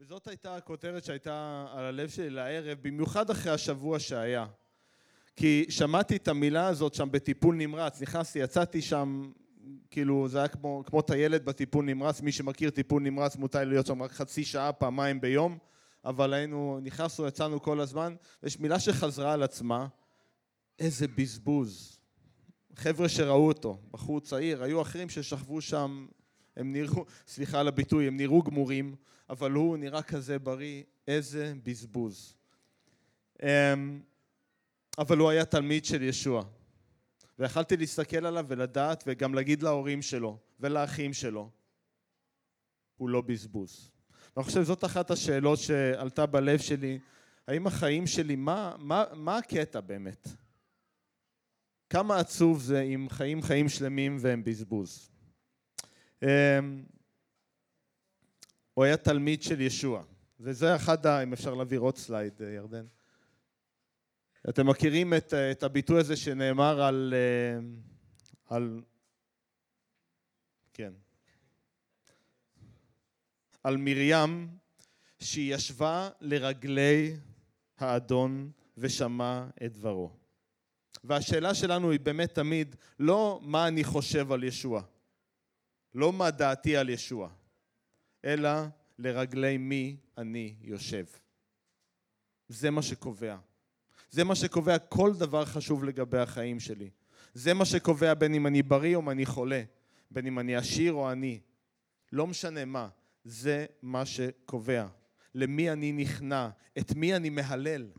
וזאת הייתה הכותרת שהייתה על הלב שלי לערב, במיוחד אחרי השבוע שהיה. כי שמעתי את המילה הזאת שם בטיפול נמרץ, נכנסתי, יצאתי שם, כאילו זה היה כמו, כמו טיילת בטיפול נמרץ, מי שמכיר טיפול נמרץ מותר להיות שם רק חצי שעה, פעמיים ביום, אבל היינו, נכנסנו, יצאנו כל הזמן, ויש מילה שחזרה על עצמה, איזה בזבוז. חבר'ה שראו אותו, בחור צעיר, היו אחרים ששכבו שם, הם נראו, סליחה על הביטוי, הם נראו גמורים, אבל הוא נראה כזה בריא, איזה בזבוז. אמ, אבל הוא היה תלמיד של ישוע. ויכלתי להסתכל עליו ולדעת וגם להגיד להורים שלו ולאחים שלו, הוא לא בזבוז. ואני חושב שזאת אחת השאלות שעלתה בלב שלי, האם החיים שלי, מה, מה, מה הקטע באמת? כמה עצוב זה אם חיים חיים שלמים והם בזבוז. הוא היה תלמיד של ישוע, וזה אחד ה... אם אפשר להעביר עוד סלייד, אה, ירדן. אתם מכירים את, אה, את הביטוי הזה שנאמר על, אה, על... כן. על מרים שהיא ישבה לרגלי האדון ושמע את דברו. והשאלה שלנו היא באמת תמיד לא מה אני חושב על ישוע, לא מה דעתי על ישוע, אלא לרגלי מי אני יושב. זה מה שקובע. זה מה שקובע כל דבר חשוב לגבי החיים שלי. זה מה שקובע בין אם אני בריא או אם אני חולה, בין אם אני עשיר או עני. לא משנה מה, זה מה שקובע. למי אני נכנע, את מי אני מהלל,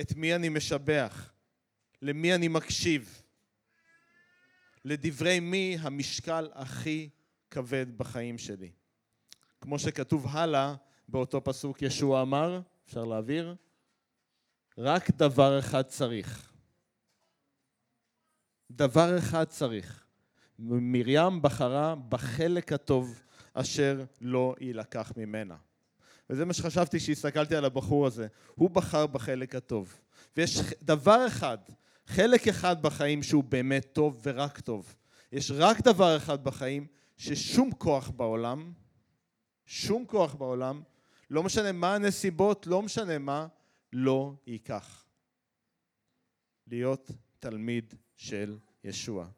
את מי אני משבח, למי אני מקשיב, לדברי מי המשקל הכי כבד בחיים שלי. כמו שכתוב הלאה באותו פסוק ישוע אמר, אפשר להעביר? רק דבר אחד צריך. דבר אחד צריך. מרים בחרה בחלק הטוב אשר לא יילקח ממנה. וזה מה שחשבתי כשהסתכלתי על הבחור הזה. הוא בחר בחלק הטוב. ויש דבר אחד, חלק אחד בחיים שהוא באמת טוב ורק טוב. יש רק דבר אחד בחיים ששום כוח בעולם, שום כוח בעולם, לא משנה מה הנסיבות, לא משנה מה, לא ייקח. להיות תלמיד של ישוע.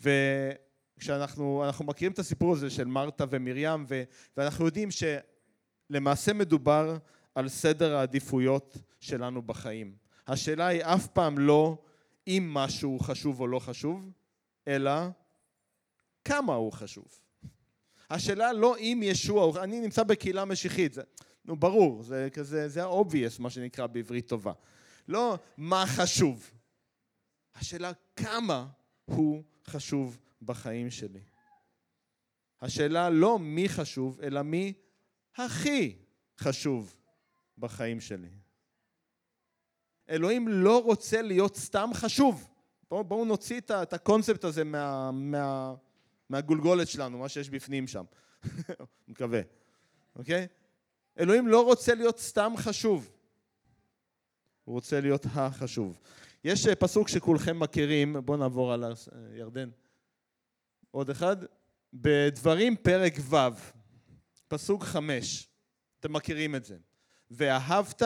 וכשאנחנו מכירים את הסיפור הזה של מרתה ומרים ו, ואנחנו יודעים שלמעשה מדובר על סדר העדיפויות שלנו בחיים. השאלה היא אף פעם לא אם משהו חשוב או לא חשוב, אלא כמה הוא חשוב. השאלה לא אם ישוע, אני נמצא בקהילה משיחית, זה, נו ברור, זה כזה, זה ה-obvious מה שנקרא בעברית טובה. לא מה חשוב, השאלה כמה הוא חשוב בחיים שלי. השאלה לא מי חשוב, אלא מי הכי חשוב בחיים שלי. אלוהים לא רוצה להיות סתם חשוב. בואו בוא נוציא את הקונספט הזה מה, מה, מהגולגולת שלנו, מה שיש בפנים שם. מקווה, אוקיי? אלוהים לא רוצה להיות סתם חשוב. הוא רוצה להיות החשוב. יש אה, פסוק שכולכם מכירים, בואו נעבור על ירדן. עוד אחד. בדברים פרק ו', פסוק חמש, אתם מכירים את זה. ואהבת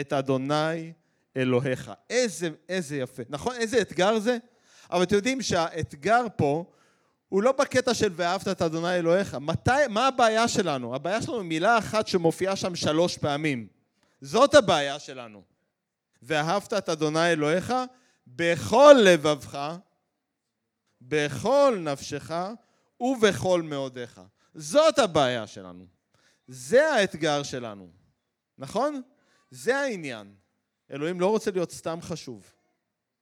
את אדוני אלוהיך. איזה, איזה יפה. נכון? איזה אתגר זה? אבל אתם יודעים שהאתגר פה הוא לא בקטע של ואהבת את אדוני אלוהיך. מתי, מה הבעיה שלנו? הבעיה שלנו היא מילה אחת שמופיעה שם שלוש פעמים. זאת הבעיה שלנו. ואהבת את אדוני אלוהיך בכל לבבך, בכל נפשך ובכל מאודיך. זאת הבעיה שלנו. זה האתגר שלנו. נכון? זה העניין. אלוהים לא רוצה להיות סתם חשוב,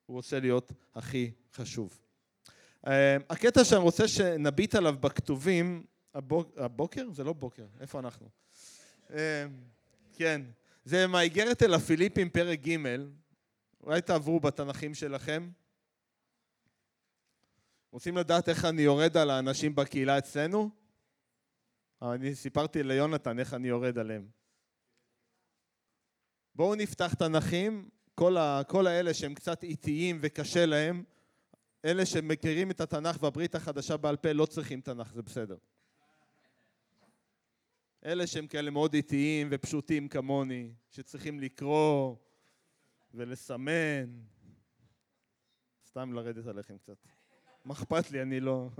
הוא רוצה להיות הכי חשוב. אה, הקטע שאני רוצה שנביט עליו בכתובים, הבוקר? זה לא בוקר, איפה אנחנו? אה, כן, זה מהאיגרת אל הפיליפים פרק ג', אולי תעברו בתנכים שלכם. רוצים לדעת איך אני יורד על האנשים בקהילה אצלנו? אני סיפרתי ליונתן איך אני יורד עליהם. בואו נפתח תנכים, כל, ה, כל האלה שהם קצת איטיים וקשה להם, אלה שמכירים את התנ"ך והברית החדשה בעל פה לא צריכים תנ"ך, זה בסדר. אלה שהם כאלה מאוד איטיים ופשוטים כמוני, שצריכים לקרוא ולסמן. סתם לרדת עליכם קצת. מה אכפת לי, אני לא...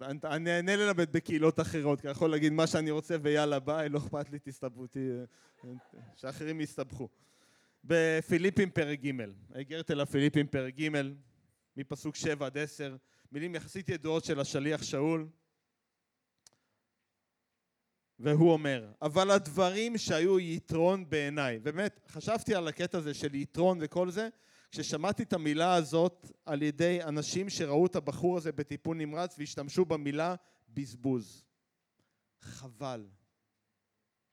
אני נהנה ללמד בקהילות אחרות, כי אני יכול להגיד מה שאני רוצה ויאללה ביי, לא אכפת לי, תסתבכו שאחרים יסתבכו. בפיליפים פרק ג', האיגרת אל הפיליפים פרק ג', מפסוק 7 עד 10, מילים יחסית ידועות של השליח שאול, והוא אומר, אבל הדברים שהיו יתרון בעיניי, באמת, חשבתי על הקטע הזה של יתרון וכל זה, כששמעתי את המילה הזאת על ידי אנשים שראו את הבחור הזה בטיפול נמרץ והשתמשו במילה בזבוז. חבל.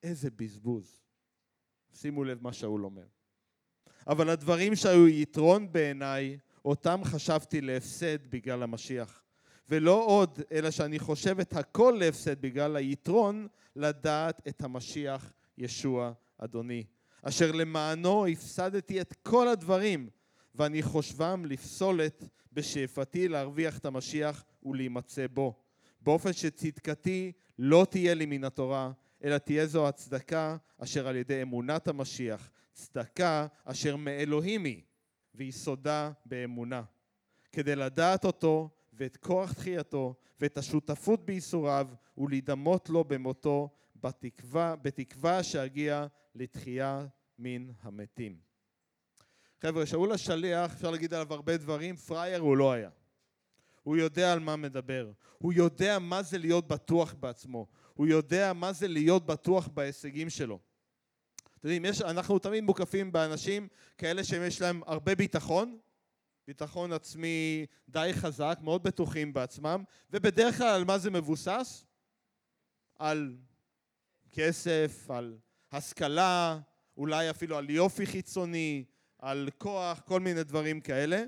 איזה בזבוז. שימו לב מה שאול אומר. אבל הדברים שהיו יתרון בעיניי, אותם חשבתי להפסד בגלל המשיח. ולא עוד, אלא שאני חושב את הכל להפסד בגלל היתרון לדעת את המשיח ישוע אדוני. אשר למענו הפסדתי את כל הדברים ואני חושבם לפסולת בשאיפתי להרוויח את המשיח ולהימצא בו. באופן שצדקתי לא תהיה לי מן התורה, אלא תהיה זו הצדקה אשר על ידי אמונת המשיח, צדקה אשר מאלוהים היא, ויסודה באמונה. כדי לדעת אותו ואת כוח תחייתו ואת השותפות בייסוריו ולהידמות לו במותו בתקווה, בתקווה שאגיע לתחייה מן המתים. חבר'ה, שאול השליח, אפשר להגיד עליו הרבה דברים, פראייר הוא לא היה. הוא יודע על מה מדבר. הוא יודע מה זה להיות בטוח בעצמו. הוא יודע מה זה להיות בטוח בהישגים שלו. אתם יודעים, יש, אנחנו תמיד מוקפים באנשים כאלה שיש להם הרבה ביטחון, ביטחון עצמי די חזק, מאוד בטוחים בעצמם, ובדרך כלל על מה זה מבוסס? על כסף, על השכלה, אולי אפילו על יופי חיצוני, על כוח, כל מיני דברים כאלה.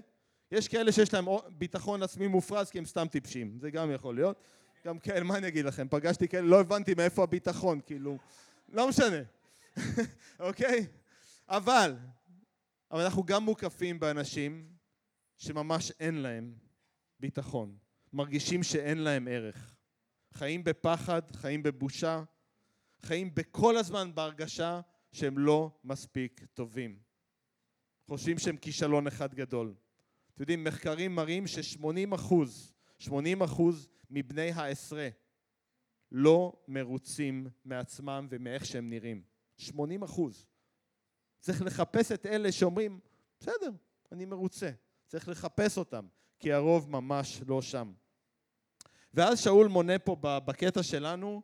יש כאלה שיש להם ביטחון עצמי מופרז כי הם סתם טיפשים, זה גם יכול להיות. גם כאלה, מה אני אגיד לכם, פגשתי כאלה, לא הבנתי מאיפה הביטחון, כאילו, לא משנה, אוקיי? אבל, אבל אנחנו גם מוקפים באנשים שממש אין להם ביטחון, מרגישים שאין להם ערך. חיים בפחד, חיים בבושה, חיים בכל הזמן בהרגשה שהם לא מספיק טובים. חושבים שהם כישלון אחד גדול. אתם יודעים, מחקרים מראים ש-80 אחוז, 80 אחוז מבני העשרה לא מרוצים מעצמם ומאיך שהם נראים. 80 אחוז. צריך לחפש את אלה שאומרים, בסדר, אני מרוצה. צריך לחפש אותם, כי הרוב ממש לא שם. ואז שאול מונה פה בקטע שלנו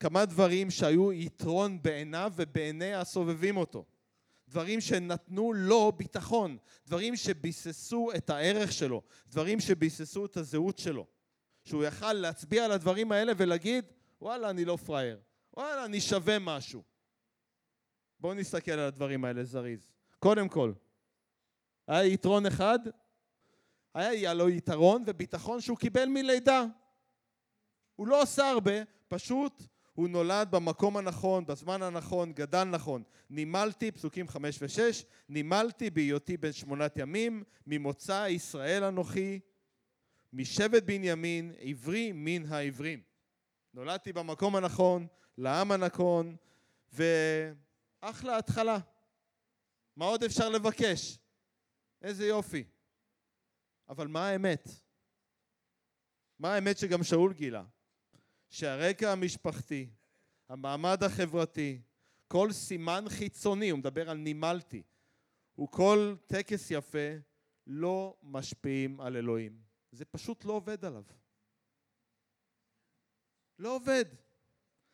כמה דברים שהיו יתרון בעיניו ובעיני הסובבים אותו. דברים שנתנו לו ביטחון, דברים שביססו את הערך שלו, דברים שביססו את הזהות שלו. שהוא יכל להצביע על הדברים האלה ולהגיד, וואלה, אני לא פראייר, וואלה, אני שווה משהו. בואו נסתכל על הדברים האלה זריז. קודם כל, היה יתרון אחד, היה לו יתרון וביטחון שהוא קיבל מלידה. הוא לא עושה הרבה, פשוט הוא נולד במקום הנכון, בזמן הנכון, גדל נכון. נימלתי, פסוקים חמש ושש, נימלתי בהיותי בן שמונת ימים, ממוצא ישראל אנוכי, משבט בנימין, עברי מן העברים. נולדתי במקום הנכון, לעם הנכון, ואחלה התחלה. מה עוד אפשר לבקש? איזה יופי. אבל מה האמת? מה האמת שגם שאול גילה? שהרקע המשפחתי, המעמד החברתי, כל סימן חיצוני, הוא מדבר על נימלתי, וכל טקס יפה, לא משפיעים על אלוהים. זה פשוט לא עובד עליו. לא עובד.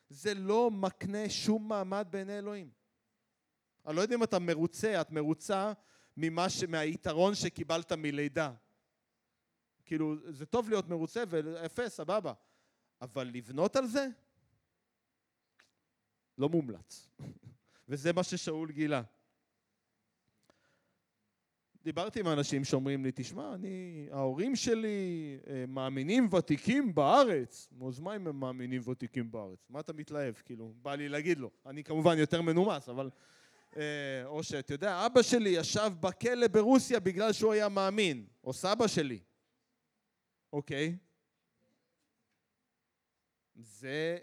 זה לא מקנה שום מעמד בעיני אלוהים. אני לא יודע אם אתה מרוצה, את מרוצה ממה ש... מהיתרון שקיבלת מלידה. כאילו, זה טוב להיות מרוצה ויפה, סבבה. אבל לבנות על זה? לא מומלץ. וזה מה ששאול גילה. דיברתי עם אנשים שאומרים לי, תשמע, אני, ההורים שלי אה, מאמינים ותיקים בארץ. אז מה אם הם מאמינים ותיקים בארץ? מה אתה מתלהב? כאילו, בא לי להגיד לו. אני כמובן יותר מנומס, אבל... אה, או שאתה יודע, אבא שלי ישב בכלא ברוסיה בגלל שהוא היה מאמין, או סבא שלי. אוקיי, זה,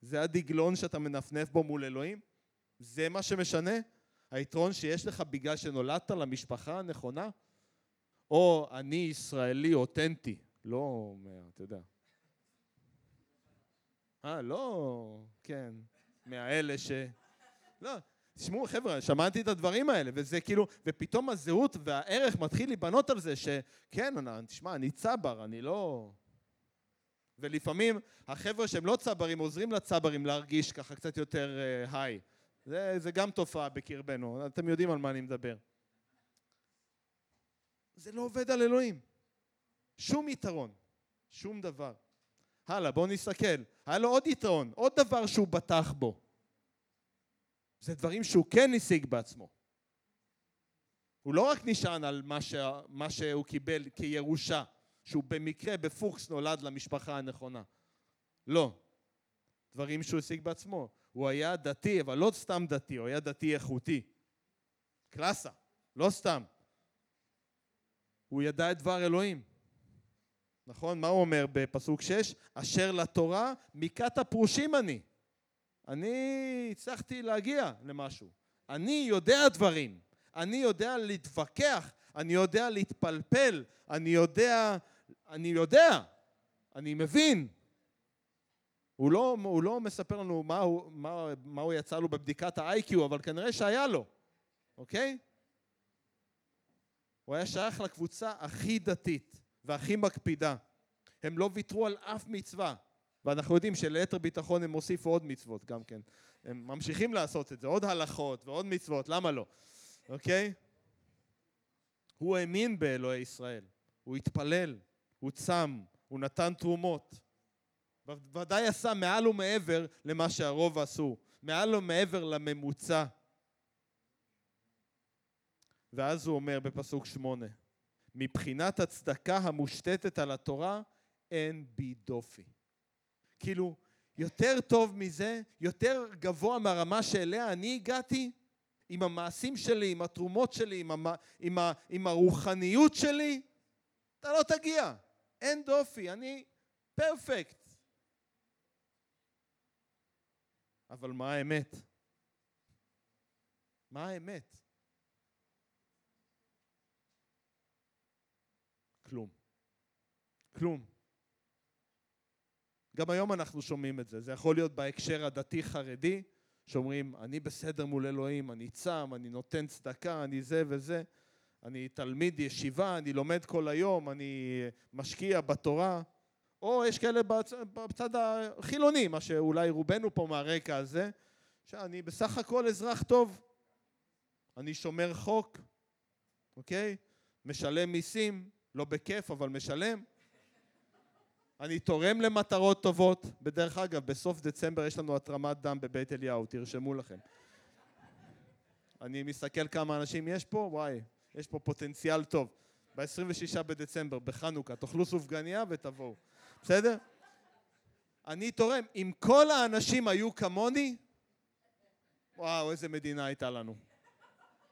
זה הדגלון שאתה מנפנף בו מול אלוהים? זה מה שמשנה? היתרון שיש לך בגלל שנולדת למשפחה הנכונה? או אני ישראלי אותנטי, לא, אתה יודע. אה, לא, כן, מהאלה ש... לא, תשמעו חבר'ה, שמעתי את הדברים האלה, וזה כאילו, ופתאום הזהות והערך מתחיל להיבנות על זה, שכן, תשמע, אני צבר, אני לא... ולפעמים החבר'ה שהם לא צברים עוזרים לצברים להרגיש ככה קצת יותר uh, היי. זה, זה גם תופעה בקרבנו, אתם יודעים על מה אני מדבר. זה לא עובד על אלוהים. שום יתרון, שום דבר. הלאה, בואו נסתכל. היה לו עוד יתרון, עוד דבר שהוא בטח בו. זה דברים שהוא כן השיג בעצמו. הוא לא רק נשען על מה, ש... מה שהוא קיבל כירושה, שהוא במקרה, בפוקס, נולד למשפחה הנכונה. לא. דברים שהוא השיג בעצמו. הוא היה דתי, אבל לא סתם דתי, הוא היה דתי איכותי. קלאסה, לא סתם. הוא ידע את דבר אלוהים. נכון? מה הוא אומר בפסוק 6? אשר לתורה מכת הפרושים אני. אני הצלחתי להגיע למשהו. אני יודע דברים. אני יודע להתווכח. אני יודע להתפלפל. אני יודע... אני יודע. אני מבין. הוא לא, הוא לא מספר לנו מה הוא, מה, מה הוא יצא לו בבדיקת ה-IQ, אבל כנראה שהיה לו, אוקיי? הוא היה שייך לקבוצה הכי דתית והכי מקפידה. הם לא ויתרו על אף מצווה. ואנחנו יודעים שליתר ביטחון הם הוסיפו עוד מצוות גם כן. הם ממשיכים לעשות את זה, עוד הלכות ועוד מצוות, למה לא? אוקיי? הוא האמין באלוהי ישראל, הוא התפלל, הוא צם, הוא נתן תרומות. ודאי עשה מעל ומעבר למה שהרוב עשו, מעל ומעבר לממוצע. ואז הוא אומר בפסוק שמונה, מבחינת הצדקה המושתתת על התורה, אין בי דופי. כאילו, יותר טוב מזה, יותר גבוה מהרמה שאליה אני הגעתי, עם המעשים שלי, עם התרומות שלי, עם, המ... עם, ה... עם הרוחניות שלי, אתה לא תגיע. אין דופי, אני פרפקט. אבל מה האמת? מה האמת? כלום. כלום. גם היום אנחנו שומעים את זה. זה יכול להיות בהקשר הדתי-חרדי, שאומרים, אני בסדר מול אלוהים, אני צם, אני נותן צדקה, אני זה וזה, אני תלמיד ישיבה, אני לומד כל היום, אני משקיע בתורה. או יש כאלה בצ... בצד החילוני, מה שאולי רובנו פה מהרקע הזה, שאני בסך הכל אזרח טוב. אני שומר חוק, אוקיי? משלם מיסים, לא בכיף, אבל משלם. אני תורם למטרות טובות. בדרך אגב, בסוף דצמבר יש לנו התרמת דם בבית אליהו, תרשמו לכם. אני מסתכל כמה אנשים יש פה, וואי, יש פה פוטנציאל טוב. ב-26 בדצמבר, בחנוכה, תאכלו סופגניה ותבואו. בסדר? אני תורם. אם כל האנשים היו כמוני, וואו, איזה מדינה הייתה לנו.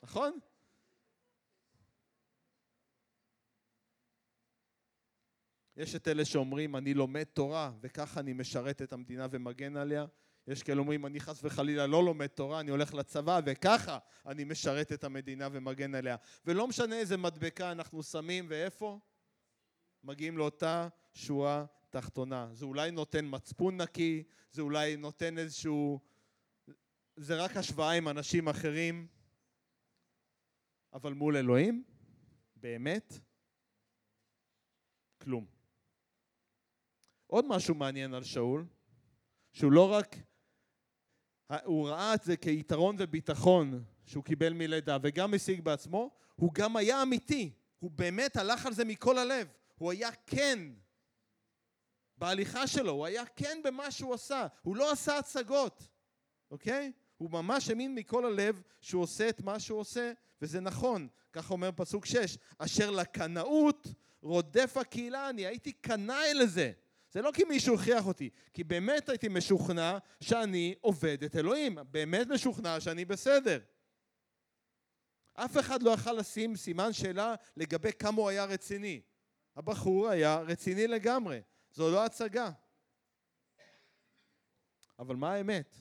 נכון? יש את אלה שאומרים, אני לומד תורה, וככה אני משרת את המדינה ומגן עליה. יש כאלה אומרים, אני חס וחלילה לא לומד תורה, אני הולך לצבא, וככה אני משרת את המדינה ומגן עליה. ולא משנה איזה מדבקה אנחנו שמים ואיפה, מגיעים לאותה שורה תחתונה. זה אולי נותן מצפון נקי, זה אולי נותן איזשהו... זה רק השוואה עם אנשים אחרים, אבל מול אלוהים, באמת, כלום. עוד משהו מעניין על שאול, שהוא לא רק, הוא ראה את זה כיתרון וביטחון שהוא קיבל מלידה וגם השיג בעצמו, הוא גם היה אמיתי, הוא באמת הלך על זה מכל הלב, הוא היה כן בהליכה שלו, הוא היה כן במה שהוא עשה, הוא לא עשה הצגות, אוקיי? הוא ממש האמין מכל הלב שהוא עושה את מה שהוא עושה, וזה נכון, כך אומר פסוק 6, אשר לקנאות רודף הקהילה אני, הייתי קנאי לזה. זה לא כי מישהו הכריח אותי, כי באמת הייתי משוכנע שאני עובד את אלוהים, באמת משוכנע שאני בסדר. אף אחד לא יכל לשים סימן שאלה לגבי כמה הוא היה רציני. הבחור היה רציני לגמרי, זו לא הצגה. אבל מה האמת?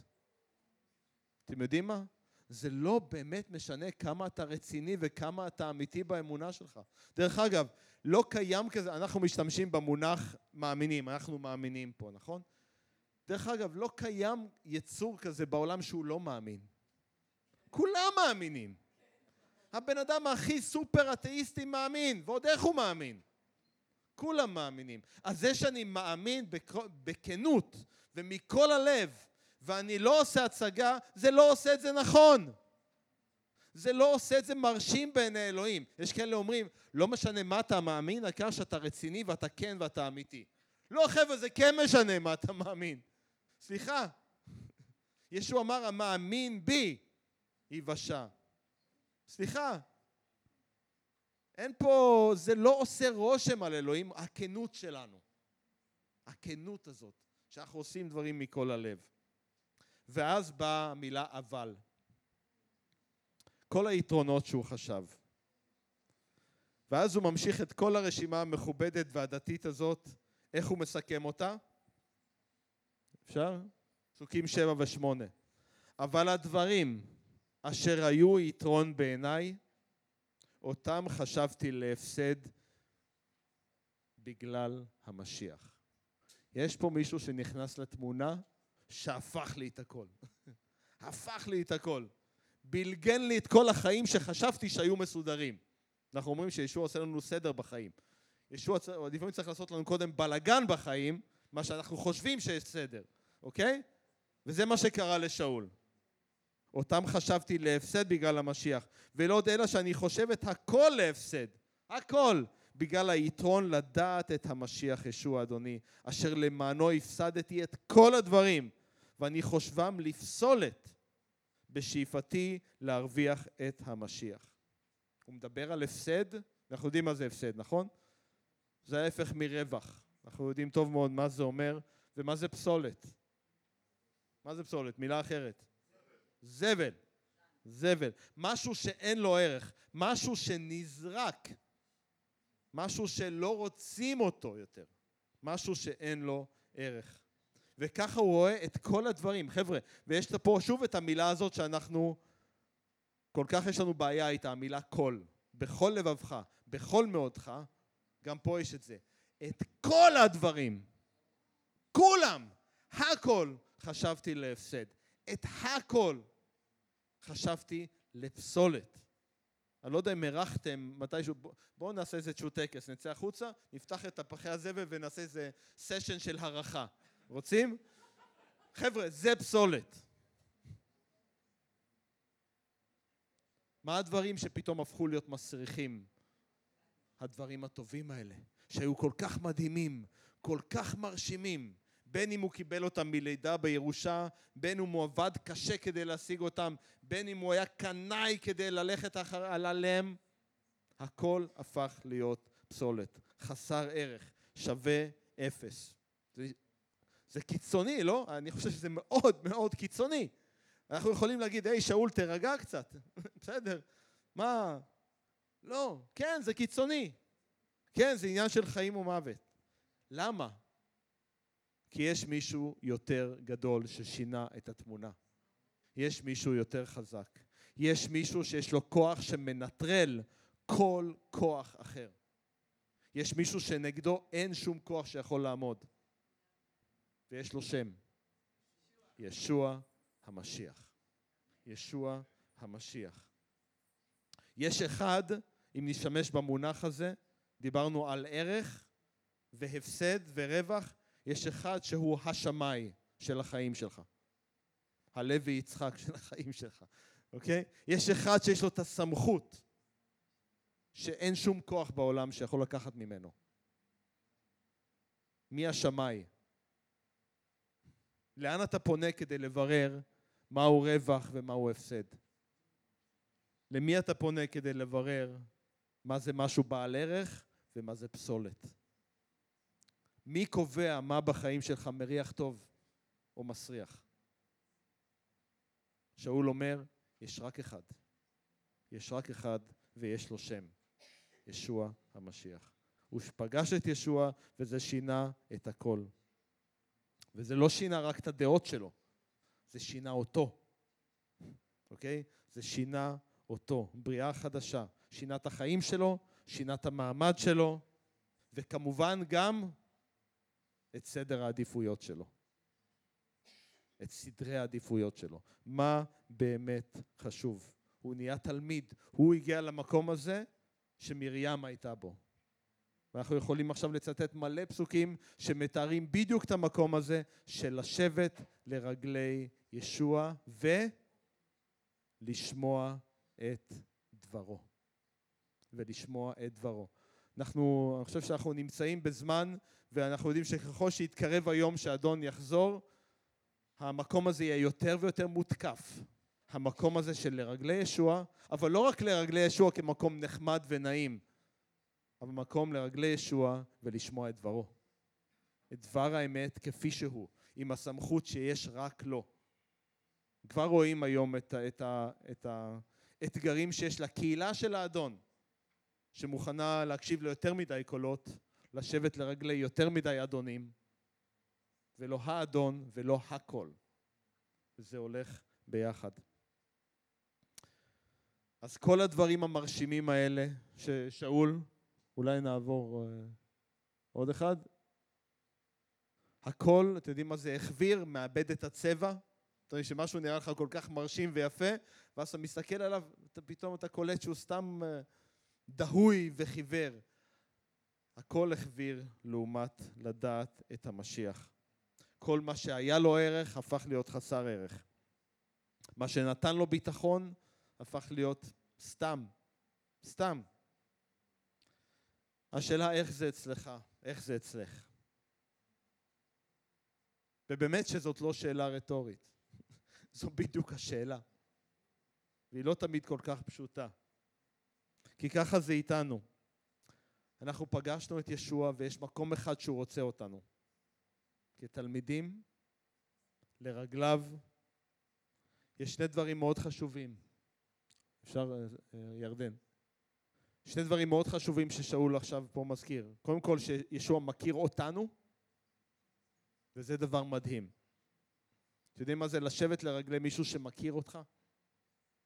אתם יודעים מה? זה לא באמת משנה כמה אתה רציני וכמה אתה אמיתי באמונה שלך. דרך אגב, לא קיים כזה, אנחנו משתמשים במונח מאמינים, אנחנו מאמינים פה, נכון? דרך אגב, לא קיים יצור כזה בעולם שהוא לא מאמין. כולם מאמינים. הבן אדם הכי סופר אתאיסטי מאמין, ועוד איך הוא מאמין. כולם מאמינים. אז זה שאני מאמין בכנות ומכל הלב, ואני לא עושה הצגה, זה לא עושה את זה נכון. זה לא עושה את זה מרשים בעיני אלוהים. יש כאלה אומרים, לא משנה מה אתה מאמין, העיקר שאתה רציני ואתה כן ואתה אמיתי. לא חבר'ה, זה כן משנה מה אתה מאמין. סליחה. ישו אמר, המאמין בי ייוושע. סליחה. אין פה, זה לא עושה רושם על אלוהים, הכנות שלנו. הכנות הזאת, שאנחנו עושים דברים מכל הלב. ואז באה המילה אבל. כל היתרונות שהוא חשב. ואז הוא ממשיך את כל הרשימה המכובדת והדתית הזאת, איך הוא מסכם אותה? אפשר? פסוקים שבע ושמונה. אבל הדברים אשר היו יתרון בעיניי, אותם חשבתי להפסד בגלל המשיח. יש פה מישהו שנכנס לתמונה שהפך לי את הכל. הפך לי את הכל. בלגן לי את כל החיים שחשבתי שהיו מסודרים. אנחנו אומרים שישוע עושה לנו סדר בחיים. ישוע לפעמים צריך לעשות לנו קודם בלגן בחיים, מה שאנחנו חושבים שיש סדר, אוקיי? וזה מה שקרה לשאול. אותם חשבתי להפסד בגלל המשיח, ולא עוד אלא שאני חושב את הכל להפסד, הכל, בגלל היתרון לדעת את המשיח ישוע אדוני, אשר למענו הפסדתי את כל הדברים, ואני חושבם לפסולת בשאיפתי להרוויח את המשיח. הוא מדבר על הפסד, אנחנו יודעים מה זה הפסד, נכון? זה ההפך מרווח. אנחנו יודעים טוב מאוד מה זה אומר ומה זה פסולת. מה זה פסולת? מילה אחרת. זבל. זבל. משהו שאין לו ערך. משהו שנזרק. משהו שלא רוצים אותו יותר. משהו שאין לו ערך. וככה הוא רואה את כל הדברים. חבר'ה, ויש פה שוב את המילה הזאת שאנחנו, כל כך יש לנו בעיה איתה, המילה כל. בכל לבבך, בכל מאודך, גם פה יש את זה. את כל הדברים, כולם, הכל, חשבתי להפסד. את הכל חשבתי לפסולת. אני לא יודע אם הרחתם מתישהו, בואו נעשה איזשהו טקס, נצא החוצה, נפתח את הפחי הזבל ונעשה איזה סשן של הרחה. רוצים? חבר'ה, זה פסולת. מה הדברים שפתאום הפכו להיות מסריחים? הדברים הטובים האלה, שהיו כל כך מדהימים, כל כך מרשימים, בין אם הוא קיבל אותם מלידה בירושה, בין אם הוא עבד קשה כדי להשיג אותם, בין אם הוא היה קנאי כדי ללכת אחר, עליהם, הכל הפך להיות פסולת, חסר ערך, שווה אפס. זה, זה קיצוני, לא? אני חושב שזה מאוד מאוד קיצוני. אנחנו יכולים להגיד, היי, שאול, תירגע קצת. בסדר, מה? לא, כן, זה קיצוני. כן, זה עניין של חיים ומוות. למה? כי יש מישהו יותר גדול ששינה את התמונה. יש מישהו יותר חזק. יש מישהו שיש לו כוח שמנטרל כל כוח אחר. יש מישהו שנגדו אין שום כוח שיכול לעמוד. ויש לו שם. ישוע המשיח. ישוע המשיח. יש אחד, אם נשתמש במונח הזה, דיברנו על ערך והפסד ורווח, יש אחד שהוא השמאי של החיים שלך. הלוי יצחק של החיים שלך, אוקיי? יש אחד שיש לו את הסמכות שאין שום כוח בעולם שיכול לקחת ממנו. מי השמאי? לאן אתה פונה כדי לברר מהו רווח ומהו הפסד? למי אתה פונה כדי לברר מה זה משהו בעל ערך ומה זה פסולת? מי קובע מה בחיים שלך מריח טוב או מסריח? שאול אומר, יש רק אחד. יש רק אחד ויש לו שם, ישוע המשיח. הוא פגש את ישוע וזה שינה את הכל. וזה לא שינה רק את הדעות שלו, זה שינה אותו, אוקיי? זה שינה אותו, בריאה חדשה. שינה את החיים שלו, שינה את המעמד שלו, וכמובן גם את סדר העדיפויות שלו. את סדרי העדיפויות שלו. מה באמת חשוב? הוא נהיה תלמיד. הוא הגיע למקום הזה שמרים הייתה בו. ואנחנו יכולים עכשיו לצטט מלא פסוקים שמתארים בדיוק את המקום הזה של לשבת לרגלי ישוע ולשמוע את דברו. ולשמוע את דברו. אנחנו, אני חושב שאנחנו נמצאים בזמן ואנחנו יודעים שככל שיתקרב היום שאדון יחזור, המקום הזה יהיה יותר ויותר מותקף. המקום הזה של לרגלי ישוע, אבל לא רק לרגלי ישוע כמקום נחמד ונעים, אבל מקום לרגלי ישוע ולשמוע את דברו. את דבר האמת כפי שהוא, עם הסמכות שיש רק לו. כבר רואים היום את, את, את האתגרים שיש לקהילה של האדון, שמוכנה להקשיב ליותר מדי קולות, לשבת לרגלי יותר מדי אדונים, ולא האדון ולא הכל. זה הולך ביחד. אז כל הדברים המרשימים האלה ששאול, אולי נעבור uh, עוד אחד. הכל, אתם יודעים מה זה החביר, מאבד את הצבע. אתה יודע שמשהו נראה לך כל כך מרשים ויפה, ואז אתה מסתכל עליו, אתה, פתאום אתה קולט שהוא סתם uh, דהוי וחיוור. הכל החביר לעומת לדעת את המשיח. כל מה שהיה לו ערך הפך להיות חסר ערך. מה שנתן לו ביטחון הפך להיות סתם, סתם. השאלה איך זה אצלך, איך זה אצלך. ובאמת שזאת לא שאלה רטורית, זו בדיוק השאלה. והיא לא תמיד כל כך פשוטה. כי ככה זה איתנו. אנחנו פגשנו את ישוע ויש מקום אחד שהוא רוצה אותנו. כתלמידים, לרגליו, יש שני דברים מאוד חשובים. אפשר, אה, אה, ירדן. שני דברים מאוד חשובים ששאול עכשיו פה מזכיר. קודם כל, שישוע מכיר אותנו, וזה דבר מדהים. אתם יודעים מה זה לשבת לרגלי מישהו שמכיר אותך?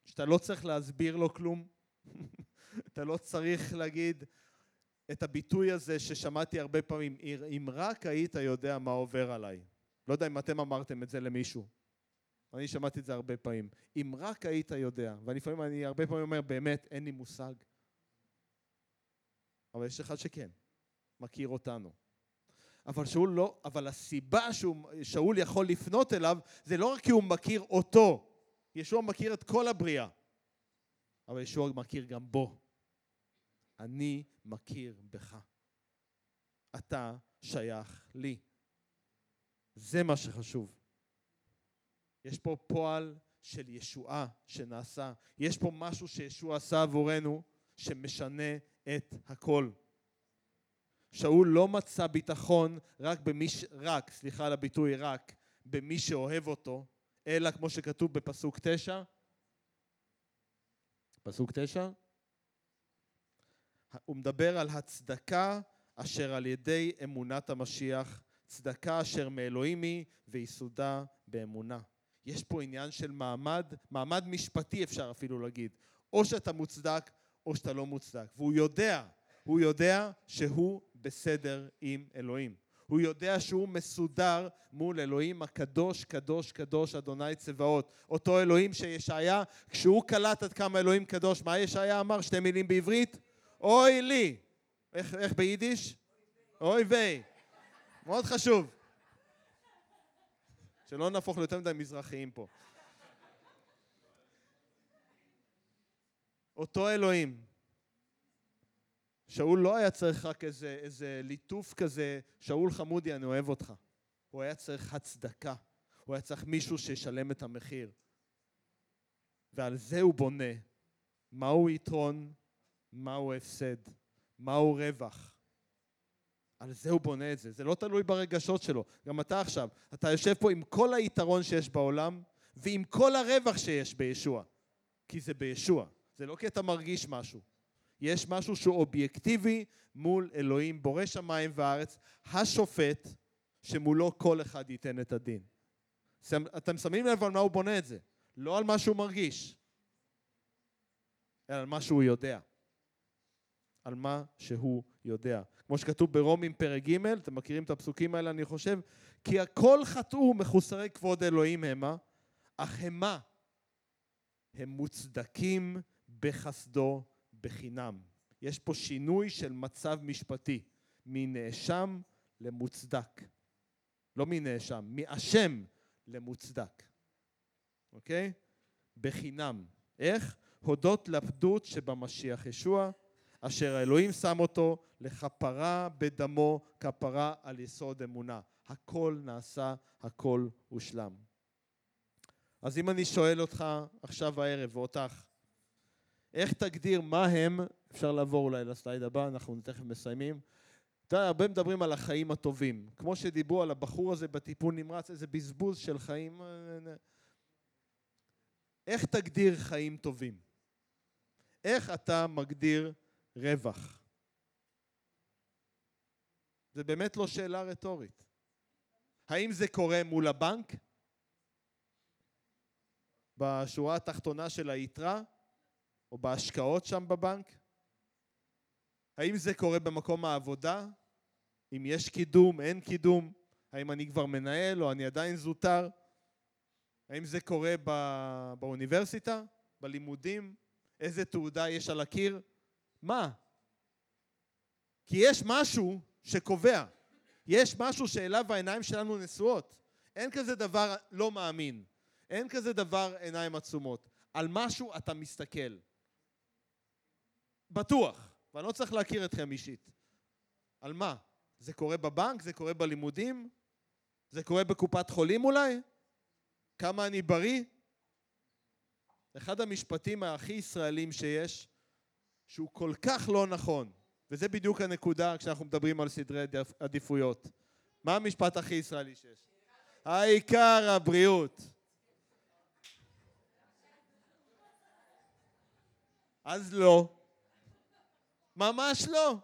שאתה לא צריך להסביר לו כלום. אתה לא צריך להגיד את הביטוי הזה ששמעתי הרבה פעמים, אם רק היית יודע מה עובר עליי. לא יודע אם אתם אמרתם את זה למישהו. אני שמעתי את זה הרבה פעמים. אם רק היית יודע, ולפעמים אני הרבה פעמים אומר, באמת, אין לי מושג. אבל יש אחד שכן, מכיר אותנו. אבל שאול לא, אבל הסיבה ששאול יכול לפנות אליו, זה לא רק כי הוא מכיר אותו, ישוע מכיר את כל הבריאה, אבל ישוע מכיר גם בו. אני מכיר בך. אתה שייך לי. זה מה שחשוב. יש פה פועל של ישועה שנעשה. יש פה משהו שישוע עשה עבורנו שמשנה את הכל. שאול לא מצא ביטחון רק במי ש... רק, סליחה על הביטוי רק, במי שאוהב אותו, אלא כמו שכתוב בפסוק תשע, פסוק תשע, הוא מדבר על הצדקה אשר על ידי אמונת המשיח, צדקה אשר מאלוהים היא ויסודה באמונה. יש פה עניין של מעמד, מעמד משפטי אפשר אפילו להגיד. או שאתה מוצדק או שאתה לא מוצדק. והוא יודע, הוא יודע שהוא בסדר עם אלוהים. הוא יודע שהוא מסודר מול אלוהים הקדוש, קדוש, קדוש, אדוני צבאות. אותו אלוהים שישעיה, כשהוא קלט עד כמה אלוהים קדוש, מה ישעיה אמר? שתי מילים בעברית? אוי לי. איך, איך ביידיש? אוי ויי. מאוד חשוב. שלא נהפוך ליותר מדי מזרחיים פה. אותו אלוהים. שאול לא היה צריך רק איזה, איזה ליטוף כזה, שאול חמודי, אני אוהב אותך. הוא היה צריך הצדקה. הוא היה צריך מישהו שישלם את המחיר. ועל זה הוא בונה. מהו יתרון, מהו הפסד, מהו רווח. על זה הוא בונה את זה, זה לא תלוי ברגשות שלו. גם אתה עכשיו, אתה יושב פה עם כל היתרון שיש בעולם ועם כל הרווח שיש בישוע. כי זה בישוע, זה לא כי אתה מרגיש משהו. יש משהו שהוא אובייקטיבי מול אלוהים, בורא שמיים וארץ, השופט, שמולו כל אחד ייתן את הדין. אתם שמים לב על מה הוא בונה את זה, לא על מה שהוא מרגיש, אלא על מה שהוא יודע. על מה שהוא יודע. כמו שכתוב ברומים פרק ג', אתם מכירים את הפסוקים האלה אני חושב? כי הכל חטאו מחוסרי כבוד אלוהים המה, אך המה הם מוצדקים בחסדו בחינם. יש פה שינוי של מצב משפטי, מנאשם למוצדק. לא מנאשם, מאשם למוצדק. אוקיי? בחינם. איך? הודות לפדות שבמשיח ישוע, אשר האלוהים שם אותו לכפרה בדמו, כפרה על יסוד אמונה. הכל נעשה, הכל הושלם. אז אם אני שואל אותך עכשיו הערב, ואותך, איך תגדיר מה הם, אפשר לעבור אולי לסלייד הבא, אנחנו תכף מסיימים. אתה יודע, הרבה מדברים על החיים הטובים. כמו שדיברו על הבחור הזה בטיפול נמרץ, איזה בזבוז של חיים. איך תגדיר חיים טובים? איך אתה מגדיר רווח? זה באמת לא שאלה רטורית. האם זה קורה מול הבנק? בשורה התחתונה של היתרה? או בהשקעות שם בבנק? האם זה קורה במקום העבודה? אם יש קידום, אין קידום? האם אני כבר מנהל או אני עדיין זוטר? האם זה קורה בא... באוניברסיטה? בלימודים? איזה תעודה יש על הקיר? מה? כי יש משהו שקובע. יש משהו שאליו העיניים שלנו נשואות. אין כזה דבר לא מאמין. אין כזה דבר עיניים עצומות. על משהו אתה מסתכל. בטוח. ואני לא צריך להכיר אתכם אישית. על מה? זה קורה בבנק? זה קורה בלימודים? זה קורה בקופת חולים אולי? כמה אני בריא? אחד המשפטים הכי ישראלים שיש, שהוא כל כך לא נכון, וזה בדיוק הנקודה כשאנחנו מדברים על סדרי עדיפויות. מה המשפט הכי ישראלי שיש? העיקר הבריאות. אז לא. ממש לא.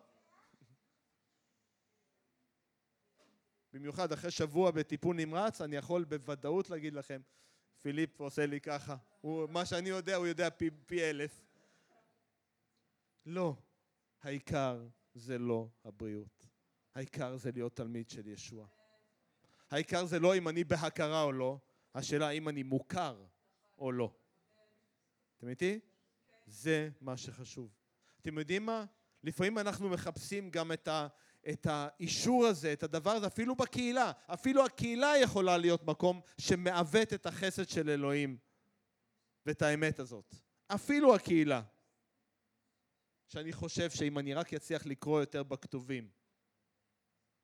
במיוחד אחרי שבוע בטיפול נמרץ, אני יכול בוודאות להגיד לכם, פיליפ עושה לי ככה. הוא, מה שאני יודע, הוא יודע פי, פי אלף. לא. העיקר זה לא הבריאות. העיקר זה להיות תלמיד של ישוע. העיקר זה לא אם אני בהכרה או לא, השאלה אם אני מוכר או לא. אתם איתי? זה מה שחשוב. אתם יודעים מה? לפעמים אנחנו מחפשים גם את, ה, את האישור הזה, את הדבר הזה, אפילו בקהילה. אפילו הקהילה יכולה להיות מקום שמעוות את החסד של אלוהים ואת האמת הזאת. אפילו הקהילה. שאני חושב שאם אני רק אצליח לקרוא יותר בכתובים,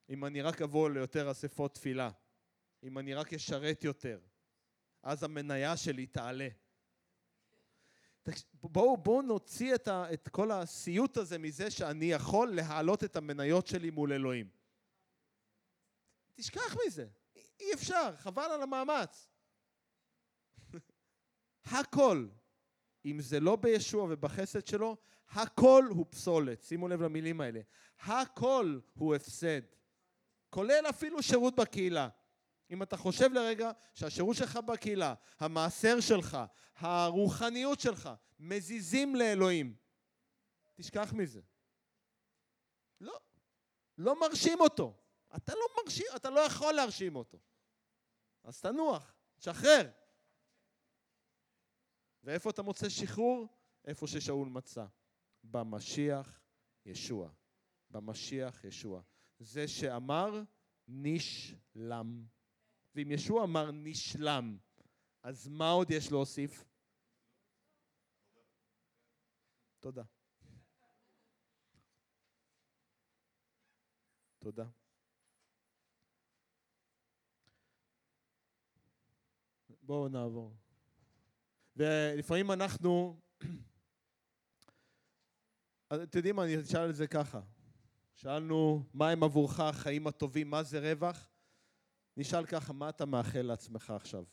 אם אני רק אבוא ליותר אספות תפילה, אם אני רק אשרת יותר, אז המניה שלי תעלה. בואו בוא נוציא את, ה, את כל הסיוט הזה מזה שאני יכול להעלות את המניות שלי מול אלוהים. תשכח מזה, אי אפשר, חבל על המאמץ. הכל, אם זה לא בישוע ובחסד שלו, הכל הוא פסולת. שימו לב למילים האלה. הכל הוא הפסד. כולל אפילו שירות בקהילה. אם אתה חושב לרגע שהשירות שלך בקהילה, המעשר שלך, הרוחניות שלך, מזיזים לאלוהים, תשכח מזה. לא, לא מרשים אותו. אתה לא מרשים, אתה לא יכול להרשים אותו. אז תנוח, תשחרר. ואיפה אתה מוצא שחרור? איפה ששאול מצא. במשיח ישוע. במשיח ישוע. זה שאמר נשלם. ואם ישוע אמר נשלם, אז מה עוד יש להוסיף? תודה. תודה. בואו נעבור. ולפעמים אנחנו, אתם יודעים מה, אני אשאל את זה ככה. שאלנו, מה הם עבורך החיים הטובים, מה זה רווח? נשאל ככה, מה אתה מאחל לעצמך עכשיו?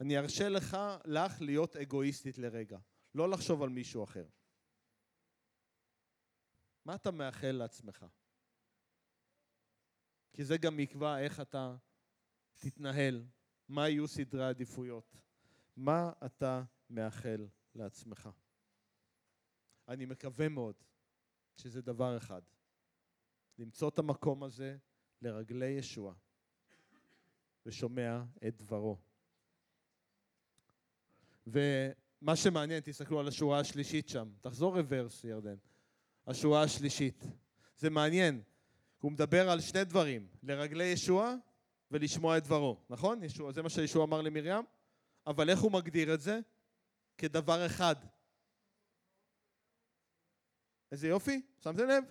אני ארשה לך, לך, להיות אגואיסטית לרגע. לא לחשוב על מישהו אחר. מה אתה מאחל לעצמך? כי זה גם יקבע איך אתה תתנהל מה יהיו סדרי העדיפויות? מה אתה מאחל לעצמך? אני מקווה מאוד שזה דבר אחד, למצוא את המקום הזה לרגלי ישוע ושומע את דברו. ומה שמעניין, תסתכלו על השורה השלישית שם. תחזור רוורס, ירדן. השורה השלישית. זה מעניין. הוא מדבר על שני דברים, לרגלי ישוע ולשמוע את דברו, נכון? ישוע, זה מה שישוע אמר למרים, אבל איך הוא מגדיר את זה? כדבר אחד. איזה יופי, שמתם לב?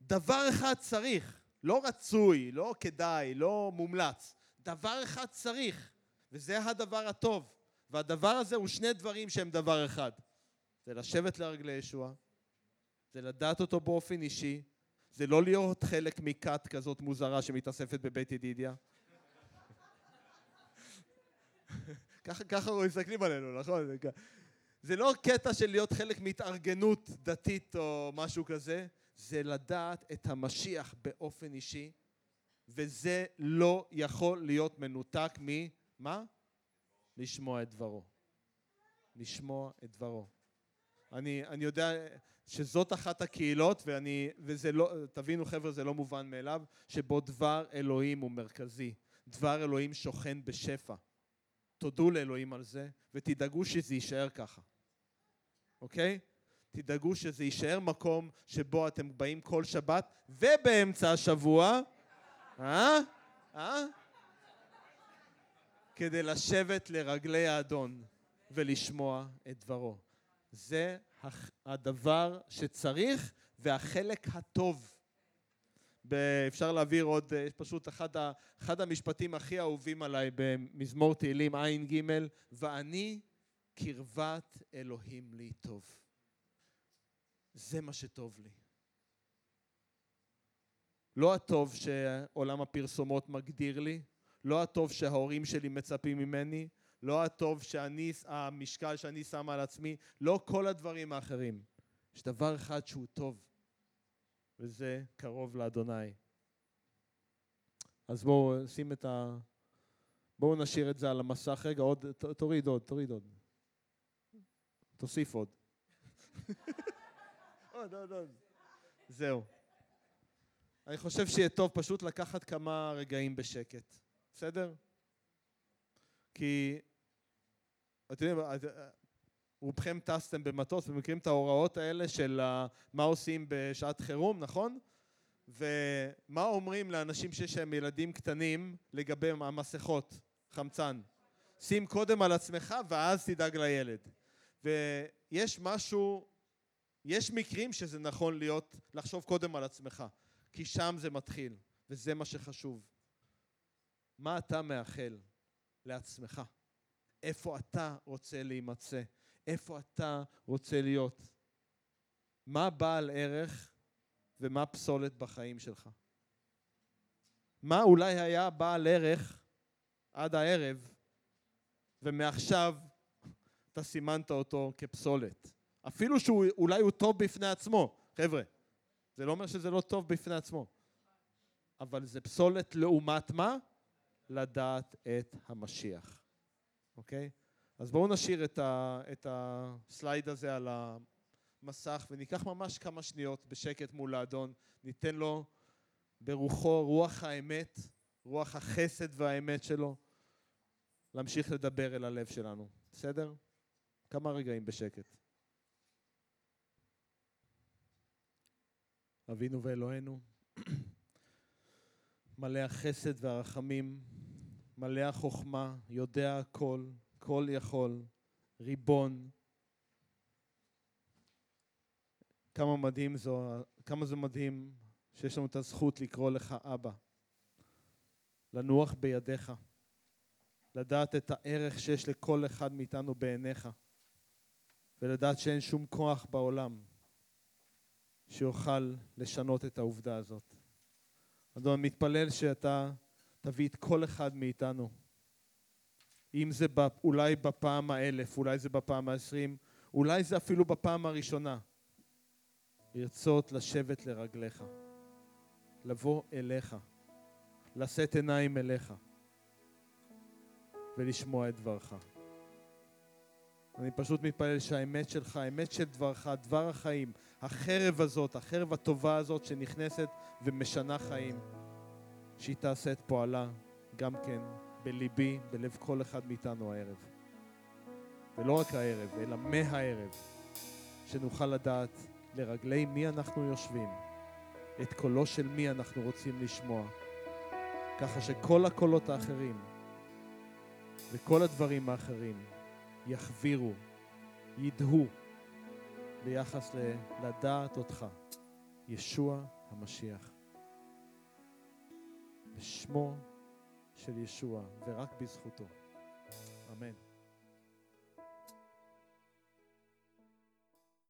דבר אחד צריך, לא רצוי, לא כדאי, לא מומלץ. דבר אחד צריך, וזה הדבר הטוב. והדבר הזה הוא שני דברים שהם דבר אחד. זה לשבת לרגלי ישוע, זה לדעת אותו באופן אישי, זה לא להיות חלק מכת כזאת מוזרה שמתאספת בבית ידידיה. ככה, ככה מסתכלים עלינו, נכון? זה לא קטע של להיות חלק מהתארגנות דתית או משהו כזה, זה לדעת את המשיח באופן אישי, וזה לא יכול להיות מנותק ממה? לשמוע את דברו. לשמוע את דברו. אני, אני יודע שזאת אחת הקהילות, ואני, וזה לא, תבינו חבר'ה, זה לא מובן מאליו, שבו דבר אלוהים הוא מרכזי. דבר אלוהים שוכן בשפע. תודו לאלוהים על זה, ותדאגו שזה יישאר ככה. אוקיי? תדאגו שזה יישאר מקום שבו אתם באים כל שבת, ובאמצע השבוע, אה? אה? כדי לשבת לרגלי האדון ולשמוע את דברו. זה הדבר שצריך והחלק הטוב. אפשר להעביר עוד, יש פשוט אחד, אחד המשפטים הכי אהובים עליי במזמור תהילים ע"ג, ואני קרבת אלוהים לי טוב. זה מה שטוב לי. לא הטוב שעולם הפרסומות מגדיר לי, לא הטוב שההורים שלי מצפים ממני, לא הטוב שאני, המשקל שאני שם על עצמי, לא כל הדברים האחרים. יש דבר אחד שהוא טוב, וזה קרוב לאדוני. אז בואו שים את ה... בואו נשאיר את זה על המסך רגע, עוד, תוריד עוד, תוריד עוד. תוסיף עוד. עוד, עוד, עוד. זהו. אני חושב שיהיה טוב פשוט לקחת כמה רגעים בשקט. בסדר? כי, אתם יודעים, רובכם טסתם במטוס ומכירים את ההוראות האלה של מה עושים בשעת חירום, נכון? ומה אומרים לאנשים שיש להם ילדים קטנים לגבי המסכות, חמצן? שים קודם על עצמך ואז תדאג לילד. ויש משהו, יש מקרים שזה נכון להיות, לחשוב קודם על עצמך, כי שם זה מתחיל, וזה מה שחשוב. מה אתה מאחל לעצמך? איפה אתה רוצה להימצא? איפה אתה רוצה להיות? מה בעל ערך ומה פסולת בחיים שלך? מה אולי היה בעל ערך עד הערב, ומעכשיו אתה סימנת אותו כפסולת. אפילו שאולי הוא טוב בפני עצמו, חבר'ה, זה לא אומר שזה לא טוב בפני עצמו, אבל זה פסולת לעומת מה? לדעת את המשיח, אוקיי? אז בואו נשאיר את, ה, את הסלייד הזה על המסך וניקח ממש כמה שניות בשקט מול האדון, ניתן לו ברוחו, רוח האמת, רוח החסד והאמת שלו, להמשיך לדבר אל הלב שלנו, בסדר? כמה רגעים בשקט. אבינו ואלוהינו, מלא החסד והרחמים, מלא החוכמה, יודע הכל, כל יכול, ריבון. כמה מדהים זו, כמה זה מדהים שיש לנו את הזכות לקרוא לך אבא, לנוח בידיך, לדעת את הערך שיש לכל אחד מאיתנו בעיניך, ולדעת שאין שום כוח בעולם שיוכל לשנות את העובדה הזאת. אדון, מתפלל שאתה תביא את כל אחד מאיתנו. אם זה אולי בפעם האלף, אולי זה בפעם העשרים, אולי זה אפילו בפעם הראשונה. לרצות לשבת לרגליך, לבוא אליך, לשאת עיניים אליך, ולשמוע את דברך. אני פשוט מתפלל שהאמת שלך, האמת של דברך, דבר החיים, החרב הזאת, החרב הטובה הזאת שנכנסת ומשנה חיים, שהיא תעשה את פועלה גם כן בליבי, בלב כל אחד מאיתנו הערב. ולא רק הערב, אלא מהערב, שנוכל לדעת לרגלי מי אנחנו יושבים, את קולו של מי אנחנו רוצים לשמוע, ככה שכל הקולות האחרים וכל הדברים האחרים יחבירו, ידהו ביחס לדעת אותך, ישוע המשיח. בשמו של ישוע ורק בזכותו. אמן.